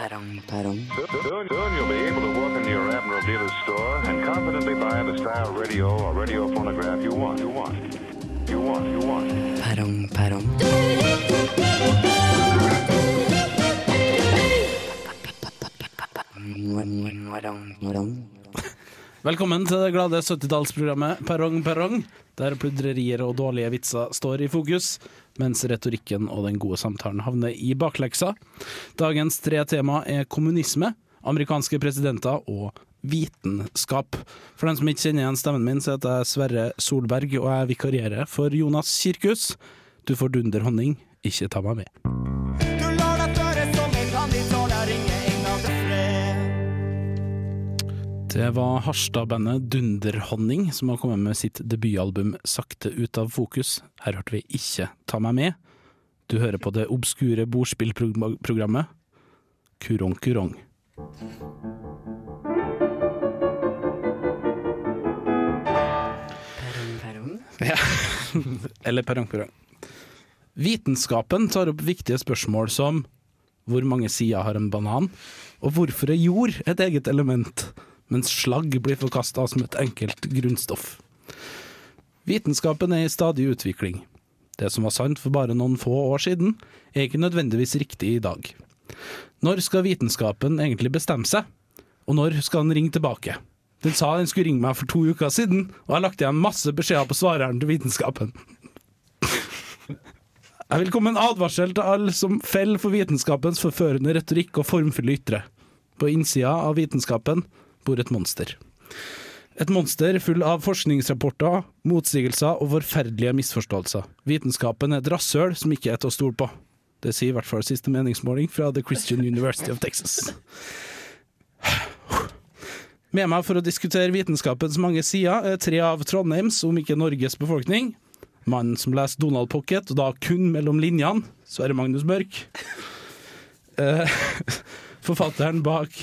Perrong, perrong. Soon, soon you'll be able to walk into your Admiral dealer's store and confidently buy the style radio or radio phonograph you want. You want. You want. You want. Perrong, perrong. Velkommen til det glade 70-tallsprogrammet Perrong Perrong, der pludrerier og dårlige vitser står i fokus, mens retorikken og den gode samtalen havner i bakleksa. Dagens tre tema er kommunisme, amerikanske presidenter og vitenskap. For dem som ikke kjenner igjen stemmen min, så heter jeg Sverre Solberg, og jeg vikarierer for Jonas Kirkus. Du får dunderhonning, ikke ta meg med. Det var Harstad-bandet Dunderhonning som har kommet med sitt debutalbum Sakte ut av fokus. Her hørte vi ikke Ta meg med. Du hører på det obskure bordspillprogrammet Kurong Kurong. Perong, perong. Ja. Eller perong, Perrong. Vitenskapen tar opp viktige spørsmål som hvor mange sider har en banan, og hvorfor er jord et eget element, mens slagg blir forkasta som et enkelt grunnstoff. Vitenskapen er i stadig utvikling. Det som var sant for bare noen få år siden, er ikke nødvendigvis riktig i dag. Når skal vitenskapen egentlig bestemme seg, og når skal den ringe tilbake? Den sa den skulle ringe meg for to uker siden, og jeg har lagt igjen masse beskjeder på svareren til vitenskapen. Jeg vil komme med en advarsel til alle som faller for vitenskapens forførende retorikk og formfulle ytre. På innsida av vitenskapen bor et monster. Et monster full av forskningsrapporter, motsigelser og forferdelige misforståelser. Vitenskapen er et rasshøl som ikke er til å stole på. Det sier i hvert fall siste meningsmåling fra The Christian University of Texas. Med meg for å diskutere vitenskapens mange sider er tre av Trondheims, om ikke Norges befolkning. Mannen som leser Donald Pocket, og da kun mellom linjene, Sverre Magnus Mørk. Eh, forfatteren bak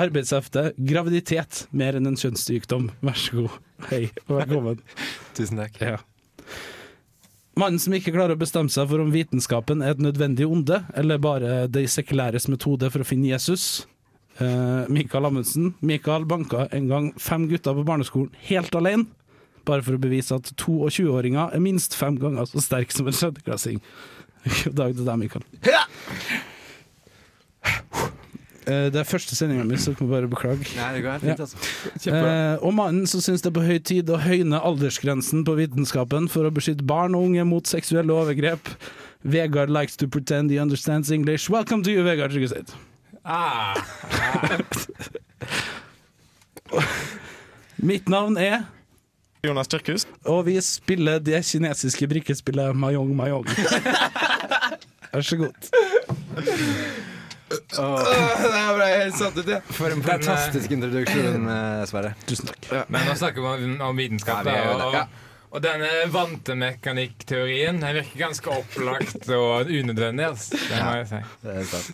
arbeidsheftet 'Graviditet mer enn en kjønnssykdom'. Vær så god. Hei, og velkommen. Tusen takk. Ja. Mannen som ikke klarer å bestemme seg for om vitenskapen er et nødvendig onde, eller bare de sekulæres metode for å finne Jesus. Uh, Mikael Amundsen. Mikael banka en gang fem gutter på barneskolen helt alene, bare for å bevise at 22-åringer er minst fem ganger så sterk som en sjetteklassing. God dag til deg, Mikael. Eh, Det er første sendinga mi, så jeg må bare beklage. Nei, det går fint, altså. Eh, og mannen som syns det er på høy tid å høyne aldersgrensen på vitenskapen for å beskytte barn og unge mot seksuelle overgrep. Vegard likes to pretend he understands English. Welcome to you, Vegard Tryggeseid. Ah, Mitt navn er Jonas Tyrkhus. Og vi spiller det kinesiske brikkespillet Mayong Mayong. Vær så god. Der ble jeg helt satt ut, jeg. For en fantastisk introduksjon, eh, Sverre. Tusen takk. men nå snakker vi om, om vitenskap. Ja, vi og, og, og denne vantemekanikkteorien den virker ganske opplagt og unødvendig. Altså. Det må jeg si. Det er sant.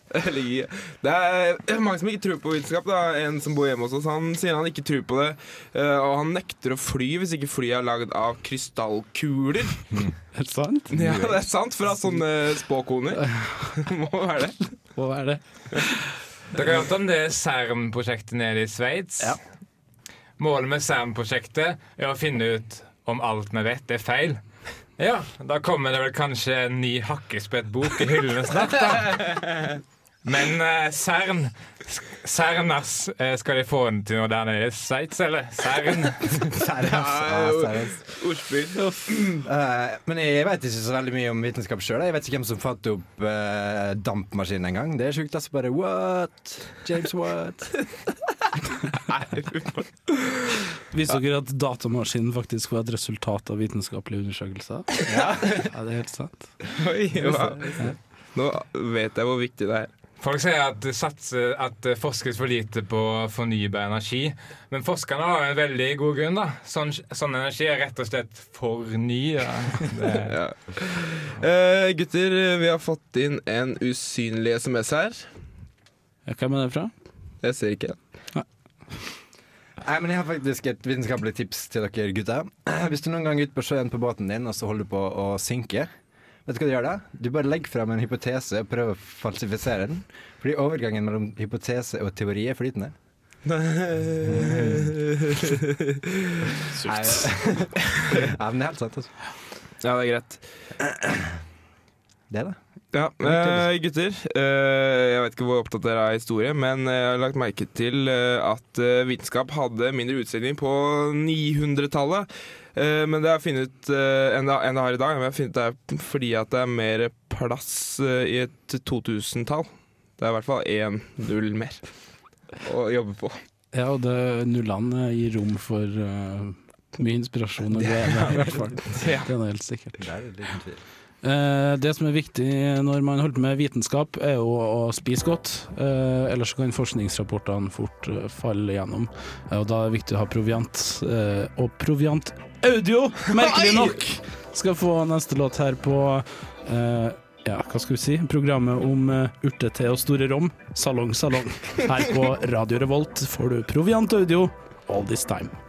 Det er mange som ikke tror på vitenskap. Da. En som bor hjemme hos oss, han sier han ikke tror på det. eh, Og han nekter å fly hvis ikke flyet er lagd av krystallkuler. Er det sant? Ja, det er sant, fra sånne spåkoner. Må være det. Hva er det? Dere har hørt om det CERN-prosjektet nede i Sveits? Ja. Målet med CERN-prosjektet er å finne ut om alt vi vet, er feil. Ja, da kommer det vel kanskje en ny hakkespettbok i hyllene snart, da. Men eh, CERN CERNAS, eh, skal de få den til noe der nede i Sveits, eller? CERN? Eh, men jeg vet ikke så veldig mye om vitenskap sjøl. Jeg vet ikke hvem som fant opp uh, dampmaskinen engang. Det er sjukt. Altså bare what? James what? Visste dere at datamaskinen faktisk var et resultat av vitenskapelige undersøkelser? Ja. det er helt sant. Oi, hva? Nå vet jeg hvor viktig det er. Folk sier at det satser, at det forskes for lite på fornybar energi. Men forskerne har en veldig god grunn. da Sånn, sånn energi er rett og slett for ny. Ja. Eh, gutter, vi har fått inn en usynlig SMS her. Hvem er det fra? Jeg ser ikke. Nei, men Jeg har faktisk et vitenskapelig tips til dere gutter. Hvis du noen gang er ute på sjøen på båten din og så holder du på å synke, Vet du hva du gjør da? Du bare legger frem en hypotese og prøver å falsifisere den. Fordi overgangen mellom hypotese og teori er flytende. Nei, ja, men det er helt sant, altså. Ja, det er greit. Det det. Ja, eh, gutter. eh, jeg vet ikke hvor opptatt dere er av historie, men jeg har lagt merke til eh, at eh, vitenskap hadde mindre utstilling på 900-tallet. Eh, men det har jeg funnet ut eh, enn det har i dag. Men jeg har funnet det er fordi at det er mer plass eh, i et 2000-tall. Det er i hvert fall én null mer å jobbe på. Ja, og det nullene gir rom for uh, mye inspirasjon og glede, i hvert fall. Det er helt sikkert. Det er liten tvil. Eh, det som er viktig når man holder på med vitenskap, er jo å spise godt. Eh, ellers kan forskningsrapportene fort eh, falle gjennom. Og da er det viktig å ha proviant. Og proviant audio, merkelig nok, skal få neste låt her på ja, hva skal vi si? Programmet om urtete og store rom. Salong, salong. Her på Radio Revolt får du proviant audio all this time.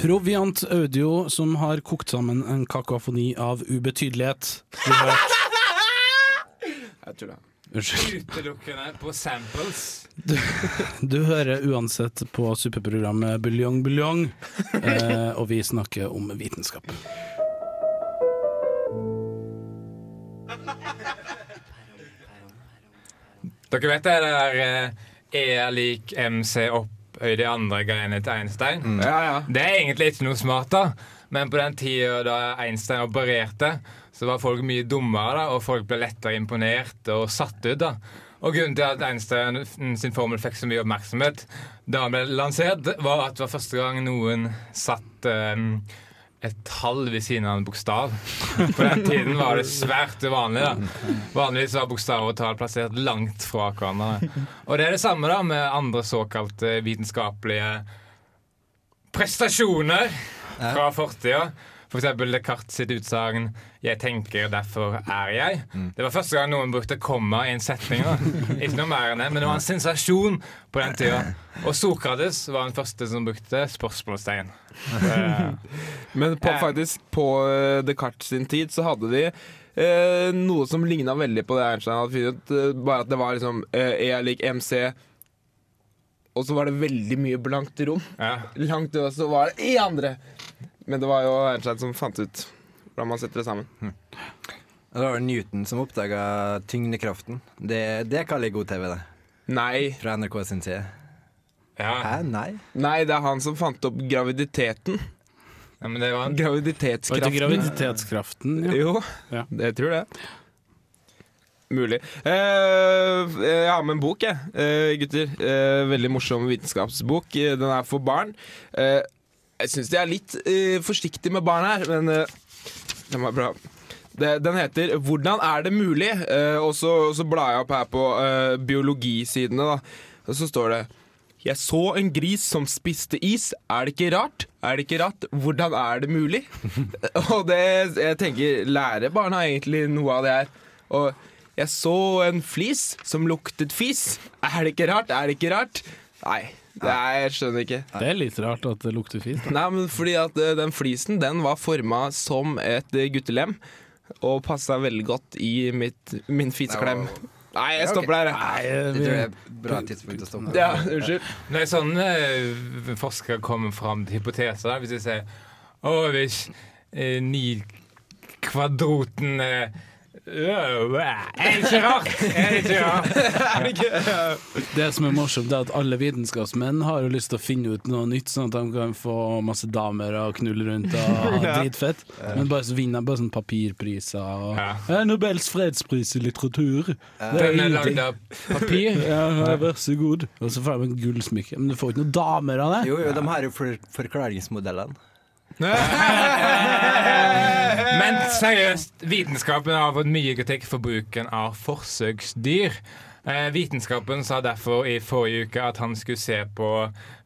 Proviant Audio som har kokt sammen en kakofoni av ubetydelighet. Du hørte Jeg. Unnskyld. Utelukkende på samples. Du hører uansett på superprogrammet Buljong Buljong, eh, og vi snakker om vitenskap. Dere vet det der eh, E er lik MC opphøyd i andre greiene til Einstein? Ja, ja. Det er egentlig ikke noe smart, da. Men på den tida da Einstein opererte, så var folk mye dummere, da, og folk ble lettere imponert og satt ut. da. Og grunnen til at Einstein sin formel fikk så mye oppmerksomhet da han ble lansert, var at det var første gang noen satt eh, et tall ved siden av en bokstav. På den tiden var det svært uvanlig. da. Vanligvis var bokstaver og tall plassert langt fra hverandre. Og det er det samme da med andre såkalte vitenskapelige prestasjoner fra fortida. For eksempel Descartes sitt utsagn 'Jeg tenker, derfor er jeg'. Det var første gang noen brukte komma i en setning. Ikke noe mer enn det, men det var en sensasjon på den tida. Og Sokrates var den første som brukte spørsmålstegn. Eh, Men på, Eh. faktisk på eh, Descartes sin tid så hadde de eh, noe som ligna veldig på det Einstein hadde funnet. ut. bare at det var liksom eh, E er lik MC, og så var det veldig mye blankt rom. ja. Langt unna så var det i andre. Men det var jo Einstein som fant ut hvordan man setter det sammen. Det var Newton som oppdaga tyngdekraften. Det, det kaller jeg god TV, det. Nei. Fra NRK sin side. Ja. Hæ? Nei? Nei, det er han som fant opp graviditeten. ja, men det var en Graviditetskraften. Var Graviditetskraften. graviditetskraften, ja. Jo, Ja. det tror jeg. Mulig. Eh, jeg har med en bok, jeg, eh, gutter. Eh, veldig morsom vitenskapsbok. Eh, Den er for barn. Eh, jeg syns de er litt eh, forsiktige med barn her, men eh, den var bra. Det, den heter 'Hvordan er det mulig?', eh, og så, så blar jeg opp her på eh, biologisidene, da. Og så står det jeg så en gris som spiste is. Er det ikke rart? Er det ikke rart? Hvordan er det mulig? og det, jeg tenker, lærer barna egentlig noe av det her? Og jeg så en flis som luktet fis. Er det ikke rart? Er det ikke rart? Nei, det er, jeg skjønner ikke. Det er litt rart at det lukter fis. Da. Nei, men fordi at eh, den flisen, den var forma som et eh, guttelem. Og passa veldig godt i mitt, min fiseklem. Nei, jeg stopper der. Nei, Det tror jeg vi, er et bra tidspunkt å stoppe. Ja, unnskyld. Når sånne eh, forskere kommer fram til hypoteser, hvis de sier Å, hvis eh, ni kvadroten eh, Er det ikke rart? Er det ikke rart? det som er morsomt, er at alle vitenskapsmenn har jo lyst til å finne ut noe nytt, sånn at de kan få masse damer og knulle rundt og ha dritfett. Men bare så vinner de bare sånn papirpriser og Ja. Nobels fredspris i litteratur. Det er ingenting. papir. Ja, ja, vær så god. Og så får de en gullsmykke. Men du får ikke noen damer av det. Jo, jo, de har jo for, forklaringsmodellene. Men seriøst, vitenskapen har fått mye kritikk for bruken av forsøksdyr. Eh, vitenskapen sa derfor i forrige uke at han skulle se på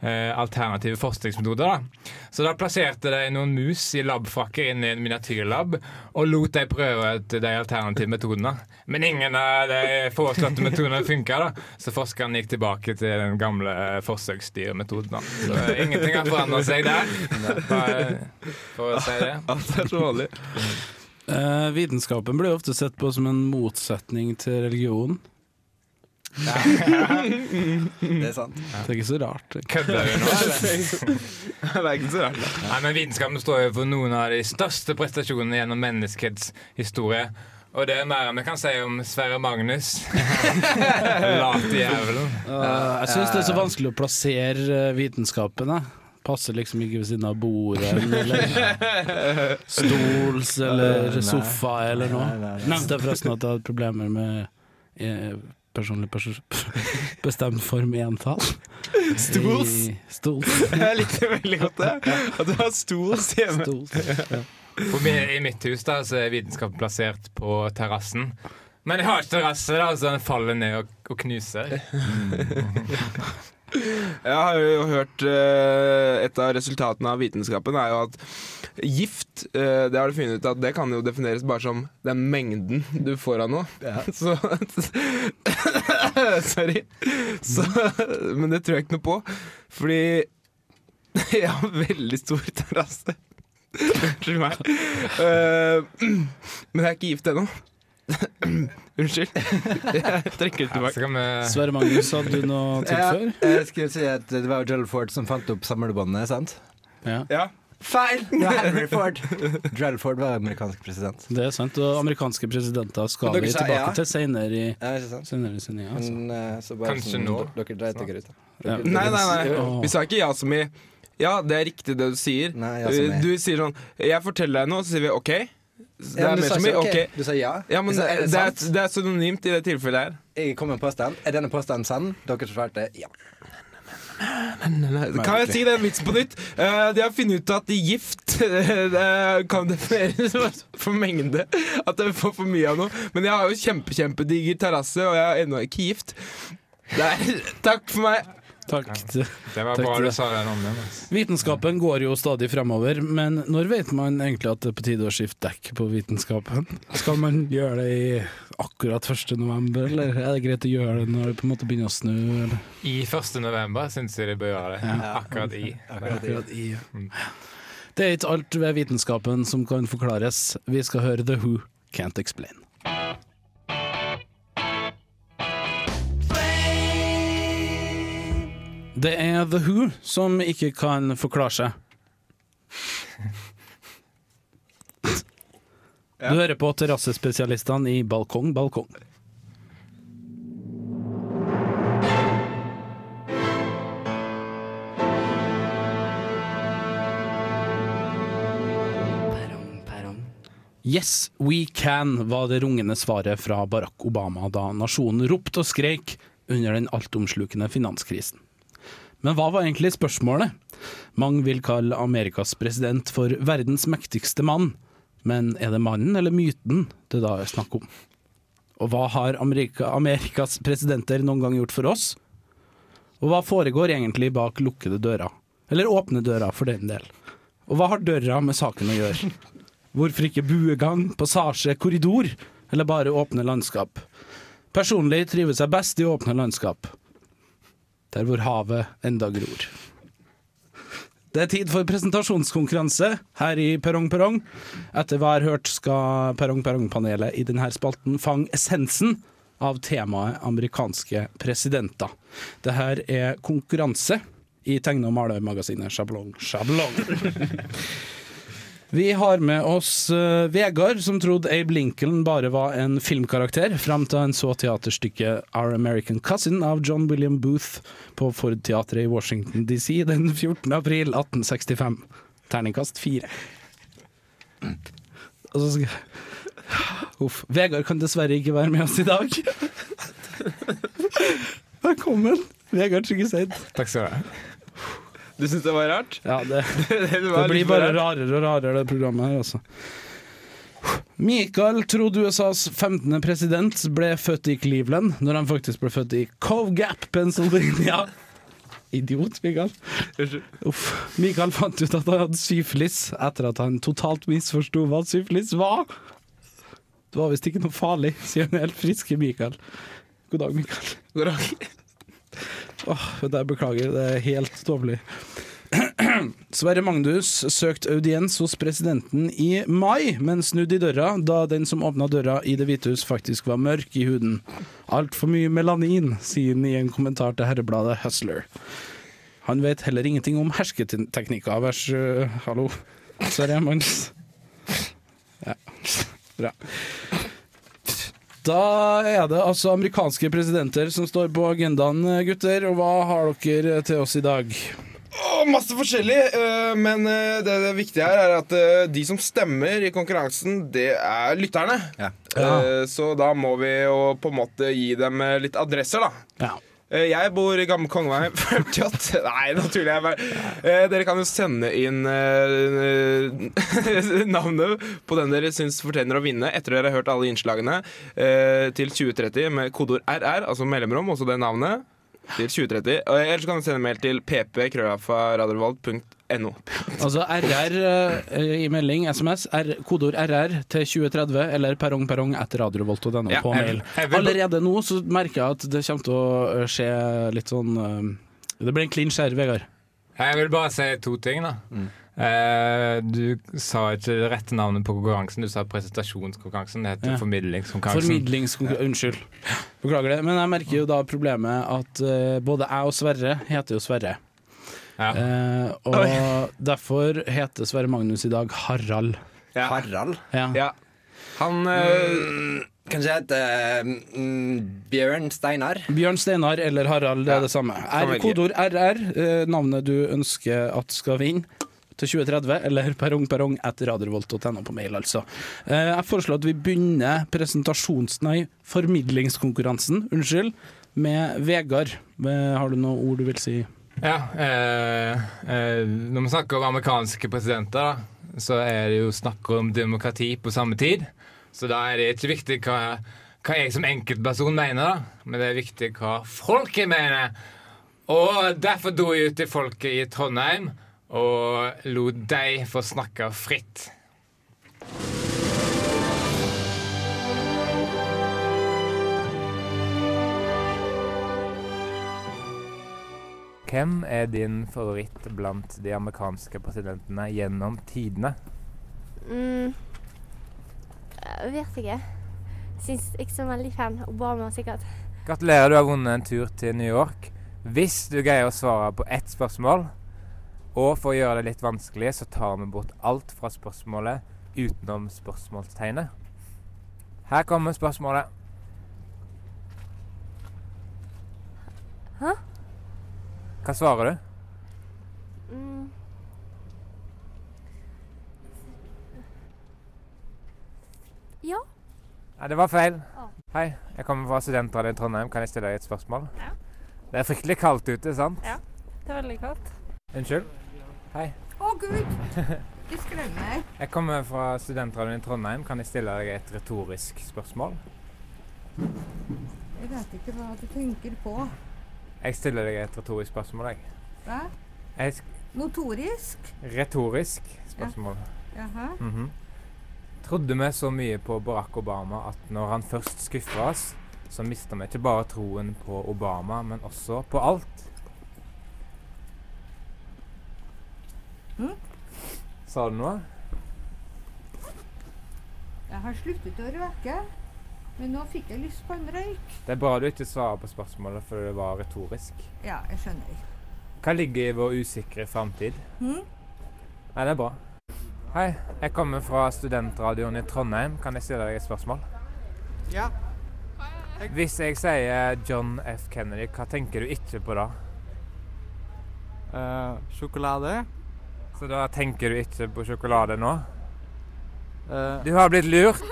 eh, alternative forskningsmetoder. Da. Så da plasserte de noen mus i labfrakker inn i en miniatyrlab og lot de prøve ut de alternative metodene. Men ingen av de foreslåtte metodene funka, så forskeren gikk tilbake til den gamle eh, forsøksdyrmetoden. da. Så eh, ingenting har forandra seg der. Bare for å si det. Alt er så vanlig. Vitenskapen blir ofte sett på som en motsetning til Det er sant. Det er ikke så rart. Kødder du nå, eller? Det er ikke så rart. Nei, men Vitenskapen står jo for noen av de største prestasjonene gjennom menneskets historie. Og det er mer enn vi kan si om Sverre Magnus. Late jævelen. Uh, jeg syns det er så vanskelig å plassere vitenskapene vitenskapen. Jeg. Passer liksom ikke ved siden av bordet eller stols eller sofa eller noe. Nevnte jeg forresten at jeg hadde problemer med eh, personlig pers bestemt form i entall? Stols? I- Stols. Jeg likte veldig godt det. At du har stols hjemme. Stols. Ja. For meg, I mitt hus da, så er vitenskapen plassert på terrassen. Men jeg har ikke terrasse, da, så den faller ned og, og knuser. Jeg har jo hørt eh, Et av resultatene av vitenskapen er jo at gift eh, Det har du funnet ut at det kan jo defineres bare som den mengden du får av noe. Så Sorry. Så, men det tror jeg ikke noe på. Fordi jeg har veldig stor terrasse. Unnskyld meg. Eh, men jeg er ikke gift ennå. Unnskyld. Jeg trekker tilbake. Ja, Sverre Magnus, hadde du noe til Ja, jeg skulle si at det var Gerald Ford som fant opp samlebåndet, sant? Ja. Ja. Feil! Det var Henry Ford. Gerald Ford var amerikansk president. Det er sant, og amerikanske presidenter skal vi tilbake ja. til senere i, Ja, senere sendinga. Altså. Men, eh, så bare Kanskje sånn, nå. Dere dreit dere ut. da. Ja. Nei, nei, nei. Oh. Vi sa ikke ja som i Ja, det er riktig det du sier. Nei, ja som i. Du sier sånn Jeg forteller deg noe, så sier vi OK. Det er mer som i OK. Du sa ja. Ja, men sa, det, er det er, det er synonymt i det tilfellet her. Jeg kom med en påstand. Er denne påstanden sann? Dere svarte ja. Kan jeg si den vitsen på nytt? Eh, de har funnet ut at gift det kan defineres for mengde. At jeg får for mye av noe. Men jeg har jo kjempe, kjempediger terrasse, og jeg er ennå ikke gift. Det er, takk for meg. Takk. Det var Takk bra du sa den om altså. Vitenskapen går jo stadig fremover, men når vet man egentlig at det er på tide å skifte dekk på vitenskapen? Skal man gjøre det i akkurat 1. november, eller er det greit å gjøre det når det på en måte begynner å snø? Eller? I 1. november syns jeg de bør gjøre det. Akkurat i. Akkurat i. Det er ikke alt ved vitenskapen som kan forklares. Vi skal høre The Who Can't Explain. Det er The Who som ikke kan forklare seg. Du hører på terrassespesialistene i Balkong Balkong. Yes, we can, var det rungende svaret fra Barack Obama da nasjonen ropte og skreik under den altomslukende finanskrisen. Men hva var egentlig spørsmålet? Mange vil kalle Amerikas president for verdens mektigste mann, men er det mannen eller myten det da er snakk om? Og hva har Amerika, Amerikas presidenter noen gang gjort for oss? Og hva foregår egentlig bak lukkede dører? Eller åpne dører, for den del. Og hva har døra med saken å gjøre? Hvorfor ikke buegang, passasje, korridor, eller bare åpne landskap? Personlig trives jeg best i åpne landskap, der hvor havet enda gror. Det er tid for presentasjonskonkurranse her i Perrong Perrong. Etter hva har hørt skal Perrong Perrong-panelet i denne spalten fange essensen av temaet amerikanske presidenter. Det her er konkurranse i tegne- og malermagasinet Sjablong Sjablong. Vi har med oss uh, Vegard, som trodde Abe Lincoln bare var en filmkarakter, fram til han så teaterstykket Our American Cousin av John William Booth på Ford-teatret i Washington DC den 14. april 1865. Terningkast fire. Altså, Uff. Vegard kan dessverre ikke være med oss i dag. Velkommen, Vegard Tryggeseid. Takk skal du ha. Du syns det var rart? Ja, det, det, det blir bare rarere og rarere, det programmet her, altså. Michael trodde USAs 15. president ble født i Cleveland, når han faktisk ble født i Cove Gap, Pennsylvania. Idiot, Michael. Uff. Michael fant ut at han hadde syfilis etter at han totalt misforsto hva syfilis var. Det var visst ikke noe farlig, sier den helt friske Michael. God dag, Michael. God dag. Åh, er beklager, det er helt tåpelig. Sverre Magnus søkte audiens hos presidenten i mai, men snudde i døra da den som åpna døra i Det hvite hus faktisk var mørk i huden. Altfor mye melanin, sier han i en kommentar til herrebladet Hustler. Han vet heller ingenting om hersketeknikker. Vær så uh, hallo, Sverre Magnus. Ja, bra. Da er det altså amerikanske presidenter som står på agendaen, gutter. Og hva har dere til oss i dag? Åh, masse forskjellig, eh, men eh, det, det viktige her er at eh, de som stemmer i konkurransen, det er lytterne. Ja. Eh, Så da må vi jo på en måte gi dem litt adresser, da. Ja. Eh, Jeg bor i Gamle Kongevei 48 Nei, nå tuller jeg. Eh, Dere kan jo sende inn eh, navnet på den dere syns fortjener å vinne etter dere har hørt alle innslagene, til 2030 med kodeord RR, altså mellomrom, også det navnet. Til 2030. Og Ellers kan du sende mail til pp.krøllalfa.radiorevolt.no. Altså RR eh, i melding, SMS, R, kodeord RR til 2030 eller perrong perrong etter radiovolt.no Ja, på mail. Allerede nå så merker jeg at det kommer til å eh, skje litt sånn eh, Det blir en clinch her, Vegard. Jeg vil bare si to ting, da. Eh, du sa ikke det rette navnet på konkurransen, du sa presentasjonskonkurransen. Det heter Ja. formidlingskonkurransen. Formidlingskonkurranse. Unnskyld. Beklager det. Men jeg merker jo da problemet at eh, både jeg og Sverre heter jo Sverre. Ja. Eh, og derfor heter Sverre Magnus i dag Harald. Ja. Harald. Ja. ja. Han eh, Kanskje hete mm, Bjørn Steinar. Bjørn Steinar eller Harald, det Ja, er det samme. R, kodeord RR navnet du ønsker at skal vinne til 2030, eller perrong perrong etter radiorevolt.no på mail, altså. Eh, jeg foreslår at vi begynner presentasjons... Nei, formidlingskonkurransen, unnskyld, med Vegard. Eh, har du noen ord du vil si? Ja, eh, eh, når vi snakker om amerikanske presidenter, så er det jo snakk om demokrati på samme tid. Så da er det ikke viktig hva, hva jeg som enkeltperson mener, da, men det er viktig hva folket mener. Og derfor dro jeg ut til folket i Trondheim og lot deg få snakke fritt. Hvem er din favoritt blant de amerikanske presidentene gjennom tidene? Mm. Jeg vet ikke. Syns ikke så veldig fan. Obama sikkert. Gratulerer, du har vunnet en tur til New York. Hvis du greier å svare på ett spørsmål, og for å gjøre det litt vanskelig, så tar vi bort alt fra spørsmålet utenom spørsmålstegnet. Her kommer spørsmålet. Hæ? Hva svarer du? Mm. Ja. Nei, det var feil. Å. Hei, jeg kommer fra Studentradioen i Trondheim. Kan jeg stille deg et spørsmål? Ja. Det er fryktelig kaldt ute, sant? Ja. Det er veldig kaldt. Unnskyld? Hei. Å, Gud! Du skremmer. Jeg kommer fra Studentradioen i Trondheim. Kan jeg stille deg et retorisk spørsmål? Jeg vet ikke hva du tenker på. Jeg stiller deg et retorisk spørsmål, jeg. Hva? Jeg Notorisk? retorisk spørsmål. Jaha. Mhm. Trodde vi så mye på Barack Obama at når han først skuffa oss, så mista vi ikke bare troen på Obama, men også på alt. Mhm. Sa du noe? Jeg har sluttet å røke, men nå fikk jeg lyst på en røyk. Det er bra du ikke svarer på spørsmålet, for det var retorisk. Ja, jeg skjønner. Hva ligger i vår usikre framtid? Hm? Nei, det er bra. Hei, jeg kommer fra studentradioen i Trondheim. Kan jeg stille deg et spørsmål? Ja. Hvis jeg sier John F. Kennedy, hva tenker du ikke på da? Eh, sjokolade. Så da tenker du ikke på sjokolade nå? Eh, Du har blitt lurt!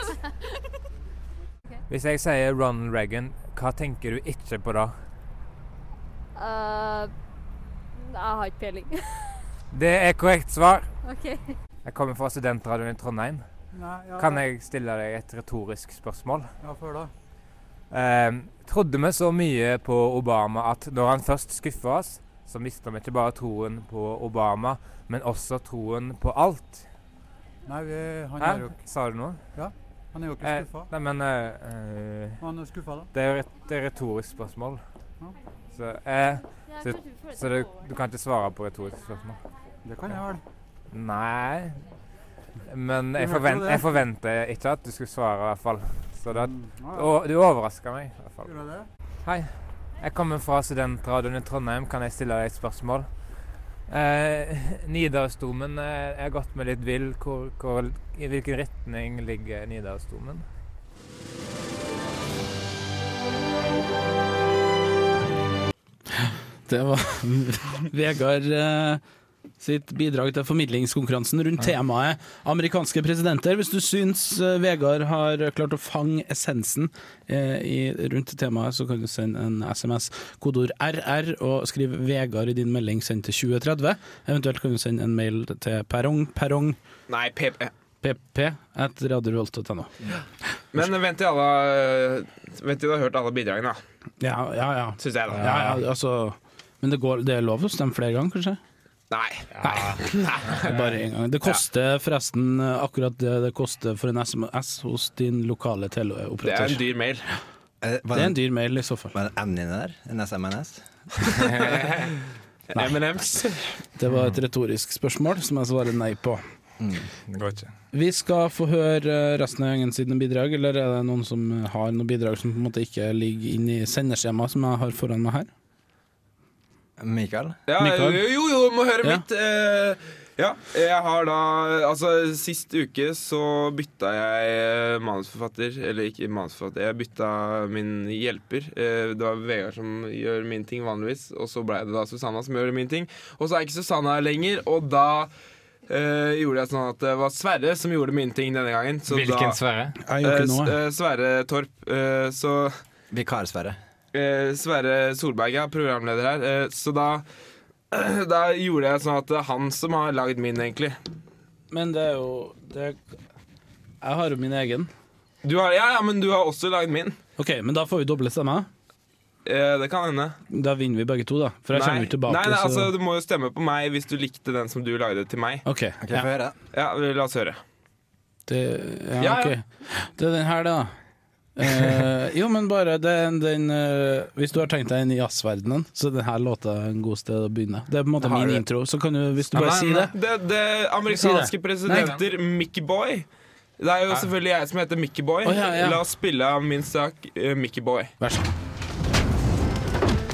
Hvis jeg sier Ronald Reagan, hva tenker du ikke på da? Uh, jeg har ikke peiling. Det er korrekt svar. OK. Jeg kommer fra studentradioen i Trondheim. Nei, ja, Kan jeg stille deg et retorisk spørsmål? Ja, før da. Eh, trodde vi så mye på Obama at når han først skuffa oss, så mista vi ikke bare troen på Obama, men også troen på alt. Nei, vi, han Hæ? er jo ikke Sa du noe? Ja, han er jo ikke Eh, skuffa. nei, men eh, eh, Han er skuffa, da. Det er jo et, det er et retorisk spørsmål. Ja. Så, eh, så, så du, du kan ikke svare på retoriske spørsmål? Det kan jeg vel. Nei. Men jeg, forvent, jeg forventer ikke at du skulle svare, i hvert fall. Så det, Mm, du overraska meg. i hvert fall. Det? Hei. Jeg kommer fra studentradioen i Trondheim. Kan jeg stille deg et spørsmål? Eh, Nidarosdomen eh, jeg har gått meg litt vill. Hvor, hvor, I hvilken retning ligger Nidarosdomen? Det var Vegard eh, sitt bidrag til formidlingskonkurransen rundt temaet amerikanske presidenter. Hvis du syns eh, Vegard har klart å fange essensen eh, i, rundt temaet, så kan du sende en SMS, kodeord RR, og skriv 'Vegard' i din melding, send til 2030. Eventuelt kan du sende en mail til perrong, perrong, Nei, PP. pp, at radiorevolt.no. Men vent til alle Vent til du har hørt alle bidragene, da. Ja, ja, ja. Syns jeg, da. ja, ja altså, men det, går, det er lov å stemme flere ganger, kanskje? Nei. Bare én gang. Det koster forresten akkurat det det koster for en SMS hos din lokale teleoperatør. Det er en dyr mail. Eh, Det er en dyr mail i så fall. Var det en N inni der? En SMNS? M&M's. Det var et retorisk spørsmål som jeg svarer nei på. Det går ikke. Vi skal få høre resten av gjengen sine bidrag, eller er det noen som har noen bidrag som på en måte ikke ligger inne i sendeskjemaet som jeg har foran meg her? Mikael? Ja, Mikael? jo, jo, må høre Ja. mitt. Eh, ja, jeg har da Altså, sist uke så bytta jeg eh, manusforfatter. Eller ikke manusforfatter, jeg bytta min hjelper. Eh, det var Vegard som gjør min ting vanligvis, og så ble det da Susanna som gjør min ting. Og så er ikke Susanna her lenger, og da eh, gjorde jeg sånn at det var Sverre som gjorde min ting denne gangen. Så Hvilken da, Sverre? Eh, eh, Sverre Torp. Eh, så Vikar-Sverre. Eh, Sverre Solberg, ja, programleder her. Eh, så da da gjorde jeg sånn at det er han som har lagd min, egentlig. Men det er jo det, Jeg har jo min egen. Du har, ja, ja, men du har også lagd min. OK, men da får vi doble stemmer. Eh, det kan hende. Da vinner vi begge to, da. For jeg kommer jo tilbake. nei, nei så- altså, du må jo stemme på meg hvis du likte den som du lagde til meg. OK. okay. ja. høre. Ja, La oss høre. Det, ja, Ja, ja. ok. Det er den her, da. Eh, jo, men bare den, den uh, Hvis du har tenkt deg inn i jazzverdenen, så er denne låta en god sted å begynne. Det er på en måte min det. intro, så kan du, hvis du bare sier det Det, det amerikanske presidenter, Mickey Boy. Det er jo selvfølgelig jeg som heter Mickey Boy. Oh, ja, ja. La oss spille av min sak uh, Mickey Boy. Vær så god.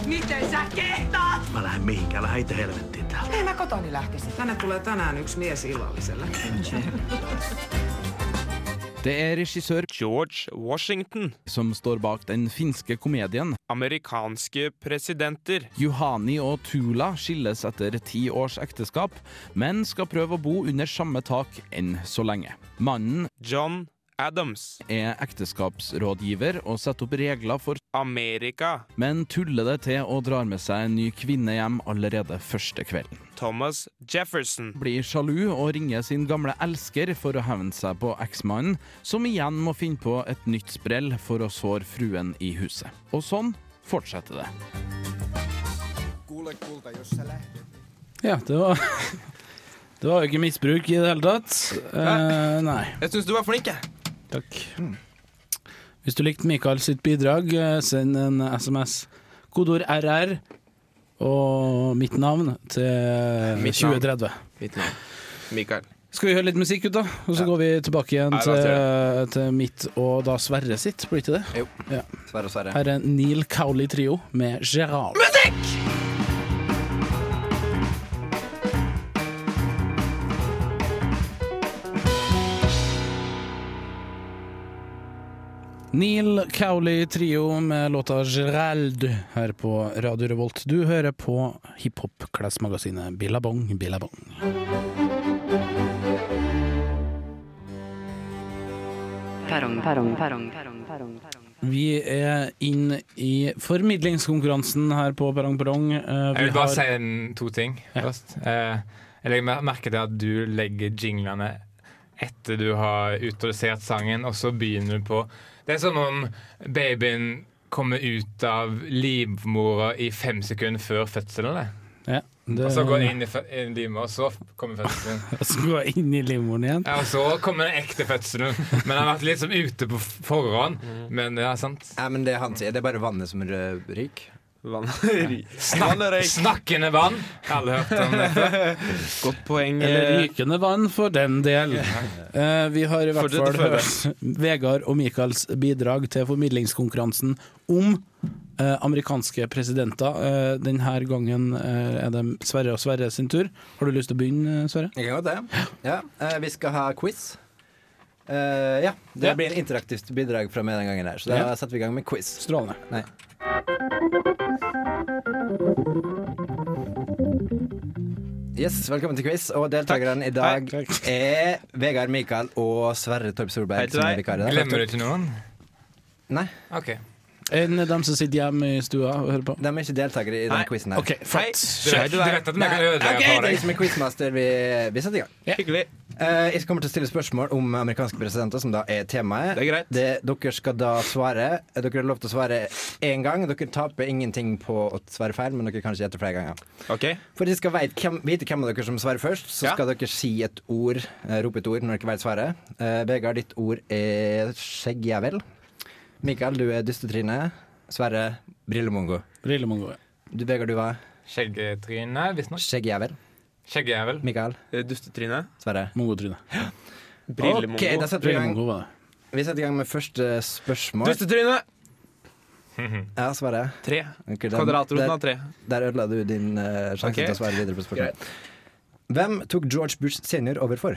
Miten sä kehtaat? Mä lähden mihinkään, lähden itse helvettiin täällä. Ei mä kotoni lähtisin. Tänne tulee tänään yksi mies illalliselle. Det er regissør George Washington. som står bak den finske komedien. Amerikanske presidenter. Juhani og Tula skilles etter ti års ekteskap, men skal prøve å bo under samme tak enn så lenge. Mannen John Adams. er ekteskapsrådgiver og setter opp regler for Amerika. men tuller det til og drar med seg en ny kvinne hjem allerede første kvelden. Thomas Jefferson. Blir sjalu og ringer sin gamle elsker for å hevne seg på eksmannen, som igjen må finne på et nytt sprell for å såre fruen i huset. Og sånn fortsetter det. Ja, det var Det var jo ikke misbruk i det hele tatt. Uh, nei. Jeg syns du var flink, jeg. Takk. Hvis du likte Mikael sitt bidrag, eh, send en SMS. Kodord RR og mitt navn til Mitt navn. 2030. Mitt navn. Mikael. Skal vi høre litt musikk, ut, da? Og så går vi tilbake igjen Nei, til, til mitt og da Sverre sitt, blir ikke det? Jo. Ja. Sverre og Sverre. Her er Neil Cowley Trio med Gerard. Neil Cowley Trio med låta 'Gerald' her på Radio Revolt. Du hører på hiphop-klesmagasinet Billabong Billabong. Vi er inn i formidlingskonkurransen her på Perrong Perrong. Uh, Jeg vil bare har- si en, to ting først. Uh, jeg legger merke til at du legger jinglene etter du har utrodusert sangen, og så begynner du på Det er som om babyen kommer ut av livmora i fem sekunder før fødselen. det. Ja, det- Og så går den inn i, i livmora, og så kommer fødselen. Og så går den inn i livmoren igjen. Ja, og så kommer den ekte fødselen. Men den har vært litt som ute på forhånd. Men ja, sant. Nei, men det han sier, det er bare vannet som ryker. Vann Snakk, snakkende vann. Alle hørt om det? Godt poeng. Eller eh, rykende vann, for den del. Uh, vi har i hvert fall hørt Vegard og Michaels bidrag til formidlingskonkurransen om uh, amerikanske presidenter. Uh, denne gangen er det Sverre og Sverre sin tur. Har du lyst til å begynne, Sverre? Jeg kan godt det. Ja, vi skal ha quiz. Eh, ja, det Ja. blir en interaktivt bidrag fra meg den gangen her, så da Ja. setter vi i gang med quiz. Strålende. Nei. Yes, velkommen til quiz. Og deltakerne i dag er Vegard Mikael og Sverre Torp Hei Solberg. til Som er deg. Glemmer du ikke noen? Nei. Ok. Enn dem som sitter hjemme i stua og hører på? De er ikke deltakere i denne quizen her. Ok, flott. Du vet, at vi kan ødelegge for det er deg. liksom en quizmaster vi, vi setter i gang. Hyggelig. Eh, jeg kommer til å stille spørsmål om amerikanske presidenter, som da er temaet. Det er greit. dere skal da svare. Eh, Dere har lov til å svare én gang. Dere taper ingenting på å svare feil, men dere kan ikke gjette flere ganger. Okay. For de dere skal vite hvem, vite hvem av dere som svarer først, så Ja. skal dere si et ord, uh, rope et ord når dere vet svaret. Uh, Vegard, ditt ord er skjeggjævel. Mikael, du er dystetryne. Sverre, brillemongo. Brillemongo, ja. Du, Vegard, du var Skjeggtryne, visstnok. skjeggjævel. Skjeggjævel. Mikael. Eh, Dustetryne. Sverre. Mongotryne. Brillemongo. Ok, da setter vi i gang. Setter i gang med første spørsmål. Dustetryne! Ja, Sverre. Tre. Ok, den- Kvadratroten der- av tre. Der ødela du din eh, sjanse Ok. til å svare videre på spørsmålet. Hvem tok George Bush senior over for?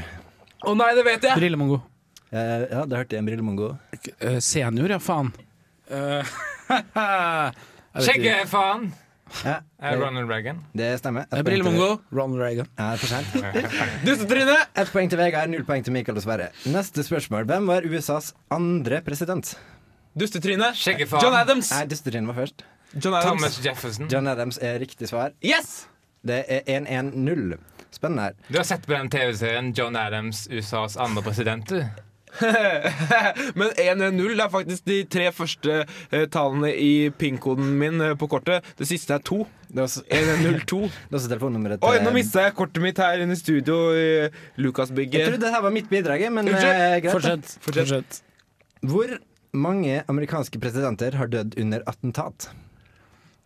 Å nei, det vet jeg! Brillemongo. Eh, ja, det hørte jeg en brillemongo. Eh, senior, ja, faen. Eh, jeg vet ikke. Ja, Er Ronald Reagan. det stemmer. Brillemongo. Ronald Reagan. Ja, for sent. Dustetryne! Ett poeng til Vegard, null poeng til Mikael og Sverre. Neste spørsmål. Hvem var USAs andre president? Dustetryne. Skjeggefaen. John Adams. Nei, Dustetryne var først. John Adams. Thomas Jefferson. John Adams er riktig svar. Yes! Det er 1-1-0. Spennende her. Du har sett på den TV-serien John Adams, USAs andre president, du? Men 1-0 er faktisk de tre første eh, tallene i PIN-koden min eh, på kortet. Det siste er to. Det er også, 1-0-2. det er også telefonnummeret til Oi, nå mista jeg kortet mitt her inne i studio i Jeg trodde det her var mitt bidrag, men eh, greit. Fortsett. Fortsett. Hvor mange amerikanske presidenter har dødd under attentat?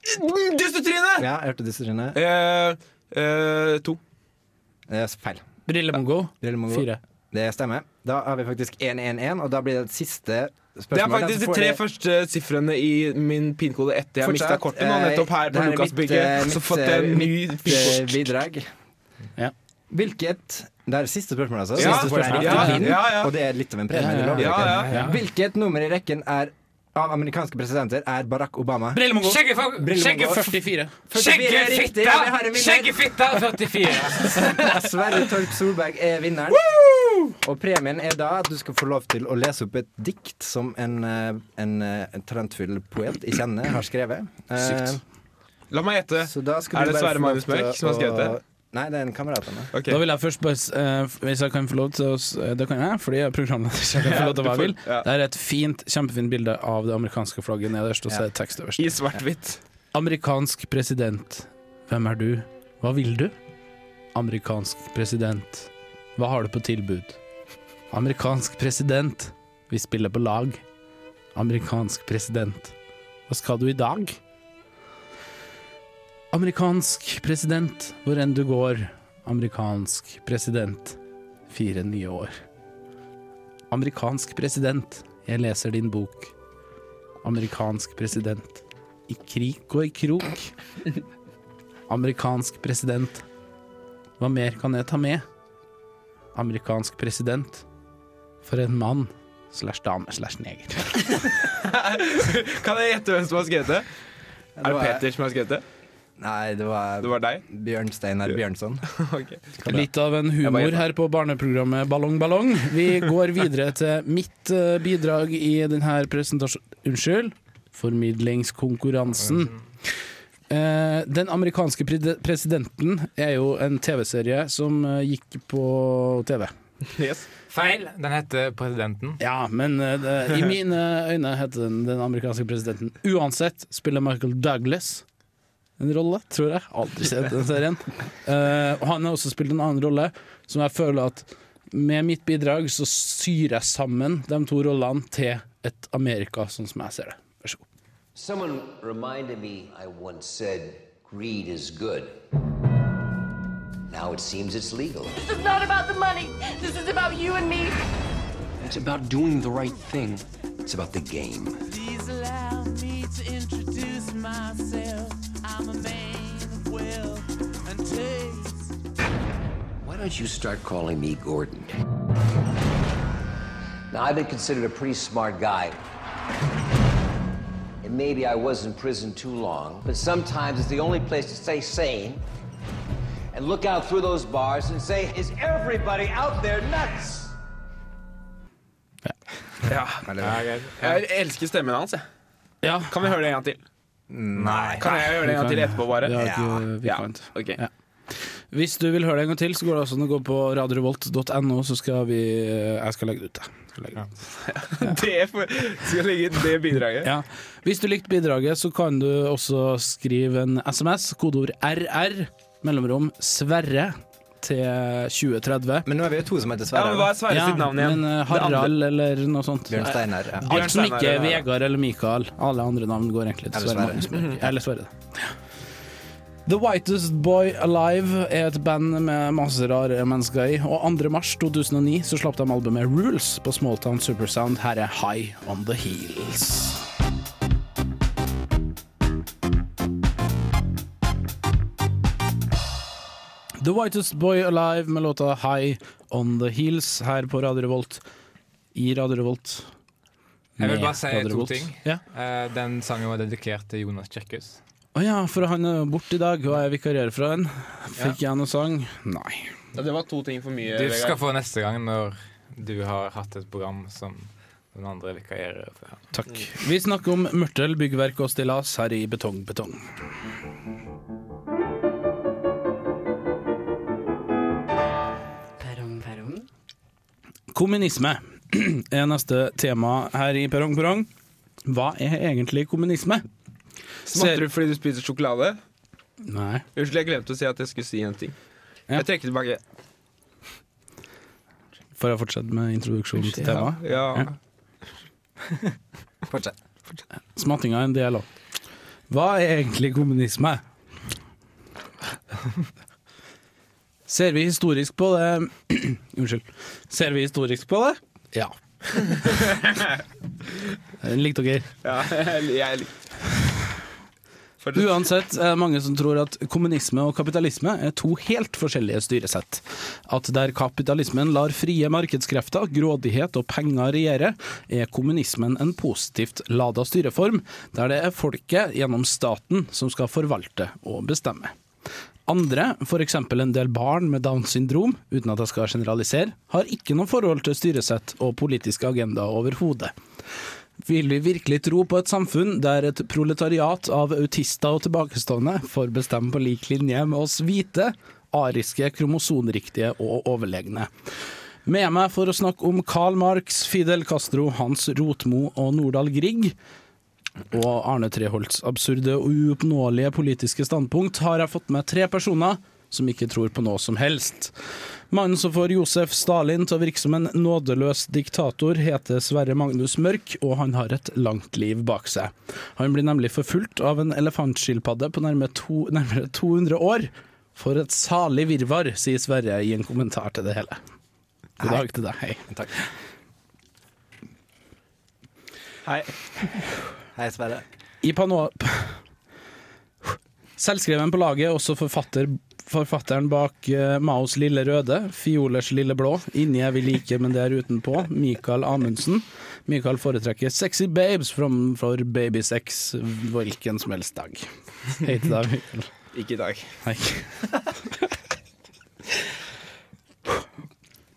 Dustetryne! Ja, jeg hørte dustetryne. Eh, eh, to. Det er feil. Brillemongo. Brillemongo. Fire. Det stemmer. Da har vi faktisk 1-1-1, og da blir det et siste spørsmål. Det er faktisk de tre jeg- første sifrene i min PIN-kode etter jeg mista kortet. Nå eh, nettopp her på Lukasbygget. eh, Så fått jeg en eh, ny eh, PIN-kort. bidrag. Ja. Hvilket Det er siste spørsmål, altså. Ja, siste spørsmål ja, ja, ja. og det er litt av en premie. Hvilket nummer i rekken er av amerikanske presidenter er Barack Obama? Brillemongo. Skjegge- 44. 44 er riktig, Skjeggefitta! Skjeggefitta 44. Sverre Torp Solberg er vinneren. Og premien er da at du skal få lov til å lese opp et dikt som en, eh, en, eh, en talentfull poet jeg kjenner har skrevet. Eh, Sykt. La meg gjette. Er det Sverre Magnus Mørk som har skrevet det? Nei, det er en kamerat av meg. Okay. Da vil jeg først bare, eh, hvis jeg kan få lov til å eh, Det kan jeg, fordi jeg er programleder. Så jeg kan få lov til hva jeg vil. Det er et fint, kjempefint bilde av det amerikanske flagget nederst, og så er det tekst øverst. I svart-hvitt. Amerikansk president, hvem er du? Hva vil du? Amerikansk president, hva har du på tilbud? Amerikansk president, vi spiller på lag. Amerikansk president, hva skal du i dag? Amerikansk president, hvor enn du går. Amerikansk president, fire nye år. Amerikansk president, jeg leser din bok. Amerikansk president, i krik og i krok. Amerikansk president, hva mer kan jeg ta med? Amerikansk president, for en mann slash dame slash neger. Kan jeg gjette hvem som har skrevet det? Er det Peter som har skrevet det? Nei, det var, Det var deg? Bjørnsteinar Bjørnson. okay. Litt av en humor her på barneprogrammet Ballong Ballong. Vi går videre til mitt eh, bidrag i denne presentasjonen Unnskyld. Formidlingskonkurransen. Eh, den amerikanske presidenten er jo en TV-serie som eh, gikk på TV Feil. Den heter Presidenten. Ja, men det, i mine øyne heter den den amerikanske presidenten. Uansett spiller Michael Douglas en rolle, tror jeg. Aldri sett den serien. Uh, og han har også spilt en annen rolle som jeg føler at med mitt bidrag så syr jeg sammen de to rollene til et Amerika sånn som jeg ser det. Vær så god. Someone reminded me I once said greed is good. Now it seems it's legal. This is not about the money. This is about you and me. It's about doing the right thing. It's about the game. Please allow me to introduce myself. I'm a man of wealth and taste. Why don't you start calling me Gordon? Now, I've been considered a pretty smart guy. And maybe I was in prison too long, but sometimes it's the only place to stay sane and look out through those bars and say, Is everybody out there nuts? Ja. Er jeg elsker stemmen hans, jeg. Kan vi høre det en gang til? Nei. Kan jeg gjøre det en gang til etterpå, bare? Vi ikke, vi Ja. kan. Ja. Hvis du vil høre det en gang til, så går det også an å gå på radiorevolt.no, så skal vi Jeg skal legge det ut, jeg. Det. For, skal legge det bidraget. Ja. Hvis du likte bidraget, så kan du også skrive en SMS, kodeord RR, mellomrom Sverre, til 2030. Men nå er vi jo to som heter Sverre. Ja, men hva er Sverre sitt navn igjen? Men uh, Harald eller noe sånt. Bjørn Steinar, ja. Alt som ikke er. Vegard eller Mikael. Alle andre navn går egentlig til Sverre Sverre. Eller Sverre. The Whitest Boy Alive er et band med masse rare mennesker i, og 2. mars 2009 så slapp de albumet Rules på Smalltown Supersound. Her er High On The Heels. The Whitest Boy Alive med låta High On The Heels her på Radio Revolt. I Radio Revolt. Jeg vil bare si Radio to Revolt. ting. Ja. Uh, Den sangen var dedikert til Jonas Kjekkhus. Å ja, for han er borte i dag, og jeg vikarierer fra han. Fikk jeg noe sang? Nei. Ja, det var to ting for mye. Du skal Vegard. få neste gang når du har hatt et program som den andre vikarierer for. Takk. Vi snakker om mørtel, byggverk og stillas her i Betong Betong. Kommunisme er neste tema her i Perrong Perrong. Hva er egentlig kommunisme? Smatter du fordi du spiser sjokolade? Nei. Unnskyld, jeg glemte å si at jeg skulle si en ting. Ja. Jeg trekker tilbake. Får jeg fortsette med introduksjonen til Ja, ja. ja. Fortsett. Smattinga er en del av. Hva er egentlig kommunisme? Ser vi historisk på det Unnskyld. Ser vi historisk på det? Ja. Den likte dere. Ja, jeg, likte Uansett er det mange som tror at kommunisme og kapitalisme er to helt forskjellige styresett. At der kapitalismen lar frie markedskrefter, grådighet og penger regjere, er kommunismen en positivt lada styreform, der det er folket gjennom staten som skal forvalte og bestemme. Andre, f.eks. en del barn med Downs syndrom, uten at jeg skal generalisere, har ikke noe forhold til styresett og politiske agendaer overhodet. Vil vi virkelig tro på et samfunn der et proletariat av autister og tilbakestående får bestemme på lik linje med oss hvite, ariske, kromosonriktige og overlegne? Med meg for å snakke om Karl Marx, Fidel Castro, Hans Rotmo og Nordahl Grieg, og Arne Treholts absurde og uoppnåelige politiske standpunkt, har jeg fått med tre personer som ikke tror på noe som helst. Mannen som får Josef Stalin til å virke som en nådeløs diktator, heter Sverre Magnus Mørk, og han har et langt liv bak seg. Han blir nemlig forfulgt av en elefantskilpadde på nærmere, to, nærmere 200 år. For et salig virvar, sier Sverre i en kommentar til det hele. God dag til deg. Hei. Takk. Hei. Hei, Sverre. I Pano... Selvskreven på laget, også forfatter, forfatteren bak uh, Maos Lille Røde, Fiolers Lille Blå, Inni er vi like, men det er utenpå, Mikael Amundsen. Mikael foretrekker Sexy Babes framfor Babysex hvilken som helst dag. Hei til deg, Michael. Ikke i dag. Hei.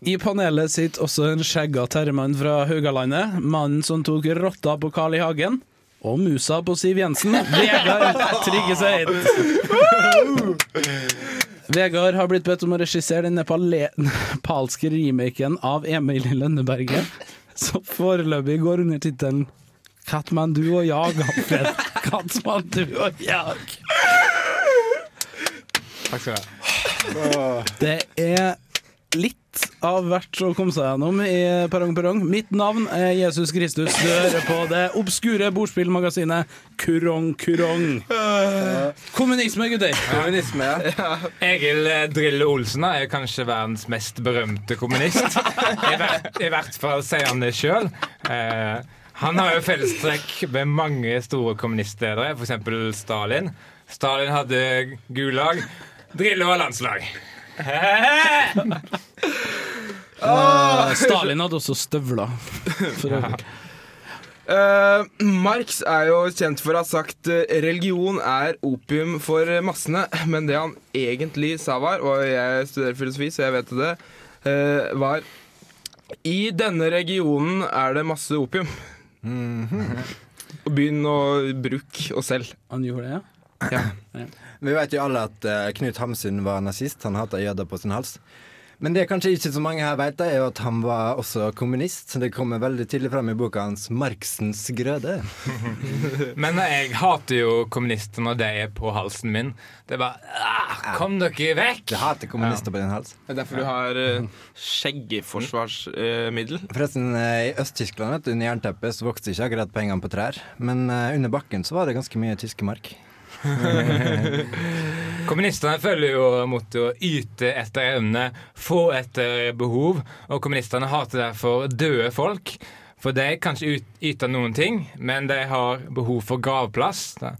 I panelet sitter også en skjegga terremann fra Haugalandet. Mannen som tok rotta på Carl I. Hagen. Og musa på Siv Jensen. Vegard Tryggeseid. Vegard har blitt bedt om å regissere den nepalske remaken av Emil i Lønneberget, som foreløpig går under tittelen Katmandu og jag, Alfred. Katmandu og jag. Takk skal du ha. Det er litt av hvert å komme seg gjennom i Perrong Perrong. Mitt navn er Jesus Kristus. Du hører på det obskure bordspillmagasinet Kurong Kurong. Kommunisme, gutter. Kommunisme, ja. Egil Drille Olsen er kanskje verdens mest berømte kommunist. I, hvert, i hvert fall sier han det sjøl. Eh, han har jo fellestrekk med mange store kommunistledere, f.eks. Stalin. Stalin hadde Gulag. Drille var landslag. Eh, Stalin hadde også støvler. Eh, Marx er jo kjent for å ha sagt uh, religion er opium for massene, men det han egentlig sa var, og jeg studerer filosofi, så jeg vet det, uh, var I denne regionen er det masse opium. Og Begynn å bruke og selg. Han gjorde det, ja? Vi vet jo alle at Knut Hamsun var nazist. Han hata jøder på sin hals. Men det kanskje ikke så mange her vet, er jo at han var også kommunist. Det kommer veldig tydelig fram i boka hans 'Marxens grøde'. Men jeg hater jo kommunister når de er på halsen min. Det er bare ah, Kom dere vekk! Jeg hater kommunister på din hals. Det er derfor du har uh, skjeggforsvarsmiddel. Forresten, eh, i Øst-Tyskland under jernteppet så vokste ikke akkurat pengene på trær. Men eh, under bakken så var det ganske mye tyske mark. Kommunistene følger jo mottoet 'yte etter evne, få etter behov'. Og kommunistene hater derfor døde folk. For de kan ikke yte noen ting, men de har behov for gravplass. Da.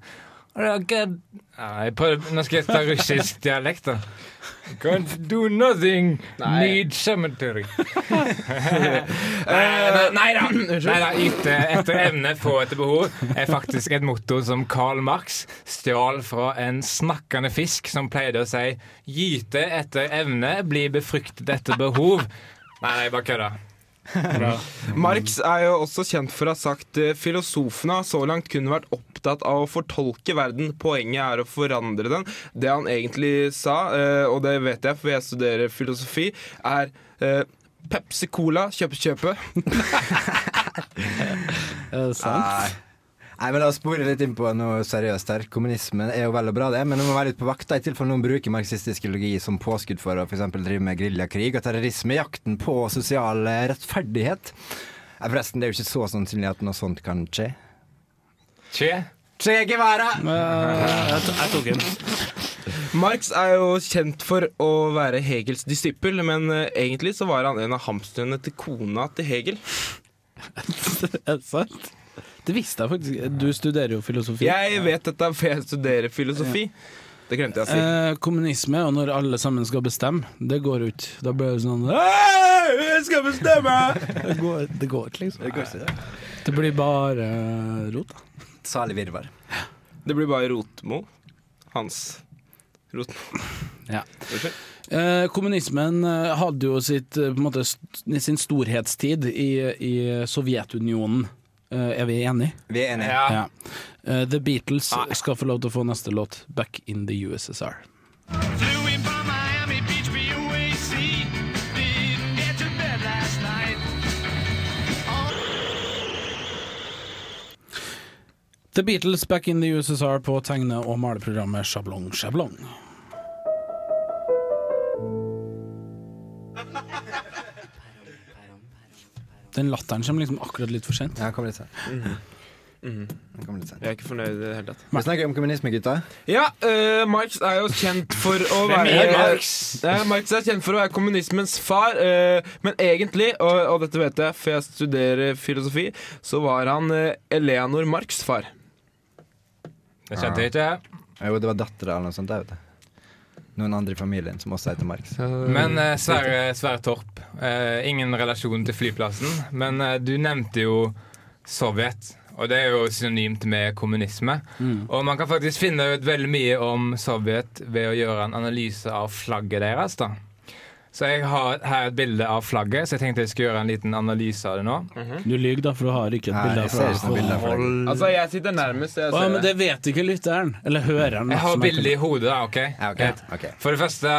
Prøver, nå skal jeg ta russisk dialekt, da. Can't do nothing, Nei. need cemetery. nei, nei da. Nei da. Yte etter evne, få etter behov er faktisk et motto som Karl Marx stjal fra en snakkende fisk som pleide å si 'gyte etter evne, bli befruktet etter behov'. Nei, nei, bare kødda. Marx er jo også kjent for å ha sagt eh, filosofene har så langt kun vært opptatt av å fortolke verden. Poenget er å forandre den. Det han egentlig sa, eh, og det vet jeg for jeg studerer filosofi, er eh, Pepsi Cola, kjøpe, kjøpe. Er det sant? Nei, men La oss spore litt inn på noe seriøst her. Kommunismen er jo vel og bra, det, men du må være litt på vakt i tilfelle noen bruker marxistisk ideologi som påskudd for å for eksempel drive med geriljakrig og terrorisme. Jakten på sosial eh, rettferdighet. Nei, forresten, det er jo ikke så sannsynlig at noe sånt kan skje. Skje? Che Guevara! jeg, jeg tok den. Marx er jo kjent for å være Hegels disippel, men eh, egentlig så var han en av hamstrene til kona til Hegel. Er det sant? Det visste jeg faktisk. Du studerer jo filosofi. Jeg vet dette for jeg studerer filosofi. Det glemte jeg å si. Eh, kommunisme, og når alle sammen skal bestemme, det går ut. Da blir det sånn «Hei, Jeg skal bestemme! Det går, det går ikke, liksom. Det går ikke, Det blir bare eh, rot, da. Salig virvar. Det blir bare Rotmo. Hans Rotmo. Ja. Eh, kommunismen eh, hadde jo sitt, eh, på en måte, sin storhetstid i, i Sovjetunionen. Eh, er vi enige? Vi er enige. Ja. Eh, The Beatles skal få lov til å få neste låt, 'Back in the USSR'. The Beatles back in the USSR på tegne- og maleprogrammet Sjablong Sjablong. Den latteren kommer liksom akkurat litt for sent. Ja, kom litt sent. Mm. Jeg er ikke fornøyd i det hele tatt. Vi snakker om kommunisme, gutta. Ja, uh, Marx er jo kjent for å være er Marx? Ja, Marx er kjent for å være kommunismens far, uh, men egentlig, og, og dette vet jeg for jeg studerer filosofi, så var han uh, Eleanor Marx' far. Det kjente jeg ikke. Jo, det var dattera eller noe sånt. Jeg vet det. Noen andre i familien som også heter Marx. Men eh, Sverre, Sverre Torp, eh, ingen relasjon til flyplassen. Men eh, du nevnte jo Sovjet, og det er jo synonymt med kommunisme. Mm. Og man kan faktisk finne ut veldig mye om Sovjet ved å gjøre en analyse av flagget deres. da. Så jeg har her et bilde av flagget, så jeg tenkte jeg skulle gjøre en liten analyse av det nå. Du lyver, da, for du har ikke et bilde jeg av ikke noe bilde av flagget. Altså, jeg sitter nærmest. Jeg Å, ser men det vet ikke lytteren. Eller høreren. Jeg har bildet i hodet, da. OK? Ja, ok, Greit. ok. For det første,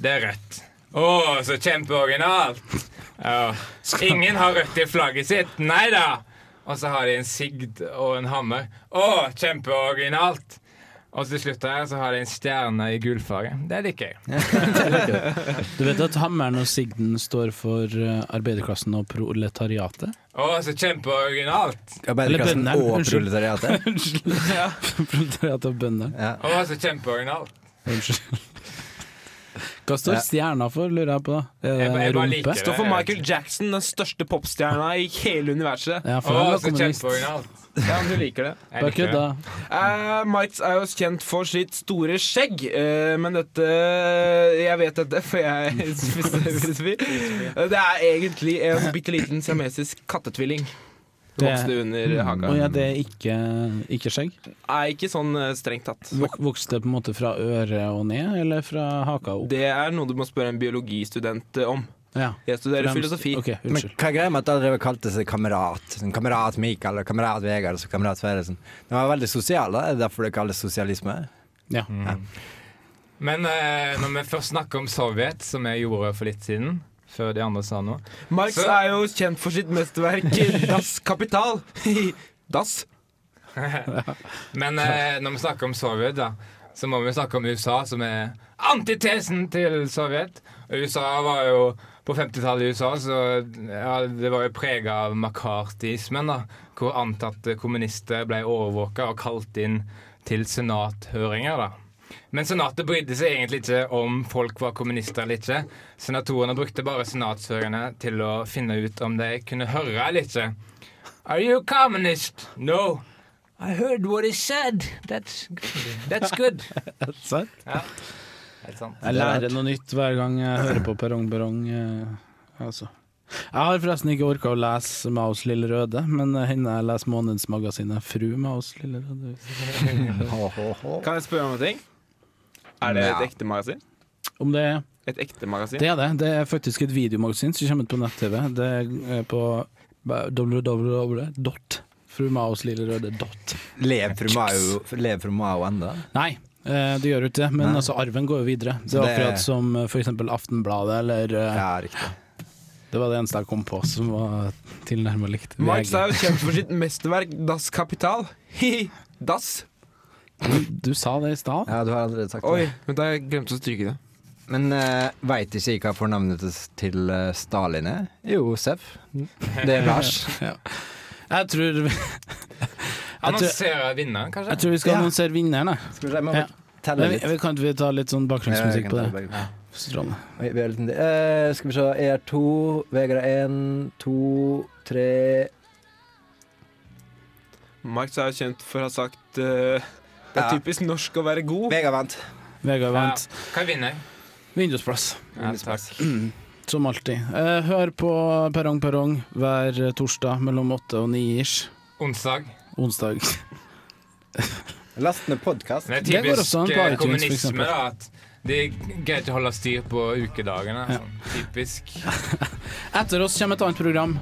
det er rødt. Å, så kjempeoriginalt! Oh. Ingen har rødt i flagget sitt. Nei da! Og så har de en sigd og en hammer. Å, kjempeoriginalt! Og til slutt her så har jeg en stjerne i gulfarge. Det liker jeg. Du vet at hammeren og sigden står for eh, arbeiderklassen og proletariatet? Å, så kjempeoriginalt! Arbeiderklassen og unnskyld. proletariatet. Unnskyld. ja. proletariatet og bøndene. Å, så kjempeoriginalt. Unnskyld. Hva står stjerna for, lurer jeg på? da? Er Jeg bare- jeg bare liker det. Står for Michael Jackson, den største popstjerna i hele universet. Ja, for oh, så kjempeoriginalt. Ja, men du liker det. Jeg Bare liker det. Uh, Mites er jo kjent for sitt store skjegg, uh, men dette Jeg vet dette, for jeg spiste frisbee. Eh, Det er egentlig en bitte liten siamesisk kattetvilling. Det- Vokste under haka. Og ja, det er ikke, ikke skjegg? Nei, ikke sånn eh, strengt tatt. Vok- Vokste det på en måte fra øret og ned, eller fra haka opp? Det er noe du må spørre en biologistudent eh, om. Ja. Jeg studerer Fremst- filosofi. Okay, Men hva er greia med at dere kalte seg kamerat? Sånn kamerat Mikael og kamerat Vegard og kamerat Sverresen. De var veldig sosiale, er det derfor det kalles sosialisme? Ja. Men eh, når vi først snakker om Sovjet, som jeg gjorde for litt siden, før de andre sa noe Marx før... er jo kjent for sitt mesterverk Das Kapital. das. Men eh, når vi snakker om Sovjet, da, så må vi snakke om USA, som er antitesen til Sovjet. USA var jo På 50-tallet i USA så ja, det var jo prega av makartismen, da, hvor antatte kommunister ble overvåka og kalt inn til senathøringer. da. Men senatet brydde seg egentlig ikke om folk var kommunister eller ikke. Senatorene brukte bare senatshøringene til å finne ut om de kunne høre eller ikke. Are you a communist? No. I heard what he said. That's good. That's good. Sant? Ja. Helt sant. Jeg lærer noe nytt hver gang jeg hører på Perrong Perrong. eh, altså. Jeg har forresten ikke orka å lese Maus lille røde, men henne hender jeg leser månedsmagasinet Fru Maus lille røde. Kan jeg spørre om en ting? Er det et ekte magasin? Om det er Et ekte magasin? Det er det. Det er faktisk et videomagasin som kommer ut på nett-TV. Det er på www.frumaoslillerøde.dot. Lev fru Mao, lev fru Mao enda? Nei, eh, det gjør jo ikke det. Men altså, arven går jo videre. Det Så er det- akkurat som eh, for eksempel Aftenbladet eller eh, Ja, riktig. Det var det eneste jeg kom på som var tilnærmet likt. Marx VG. er jo kjent for sitt mesterverk Das Kapital. Hi, das. Du, du sa det i stad. Ja, du har allerede sagt Oi, det. vent da, jeg glemte å stryke det. Men uh, veit ikke jeg hva fornavnet til, eh, Stalin er? Jo, Sef. Det er Lars. ja. Jeg tror Annonsere vinneren, kanskje? jeg tror vi skal Ja. annonsere vinneren. Skal vi se, må Ja. telle litt. vi- Kan ikke vi ta litt sånn bakgrunnsmusikk Ja, på det? Strålende. Eh, skal vi se. Er to, Vegard er én, to, tre Marx er jo kjent for å ha sagt eh, Det er Ja. typisk norsk å være god. Vegard vant. Vegard vant. Hva vinner? Vindusplass. Ja, takk. Mm, Som alltid. Eh, hør på Perrong Perrong hver torsdag mellom åtte og ni ish. Onsdag. Onsdag. Last ned podkast. Det Det er går også an typisk på eh, iTunes, for kommunisme, eksempel. da. At det er greit å holde styr på ukedagene. Ja. Sånn. Typisk. Etter oss kommer et annet program.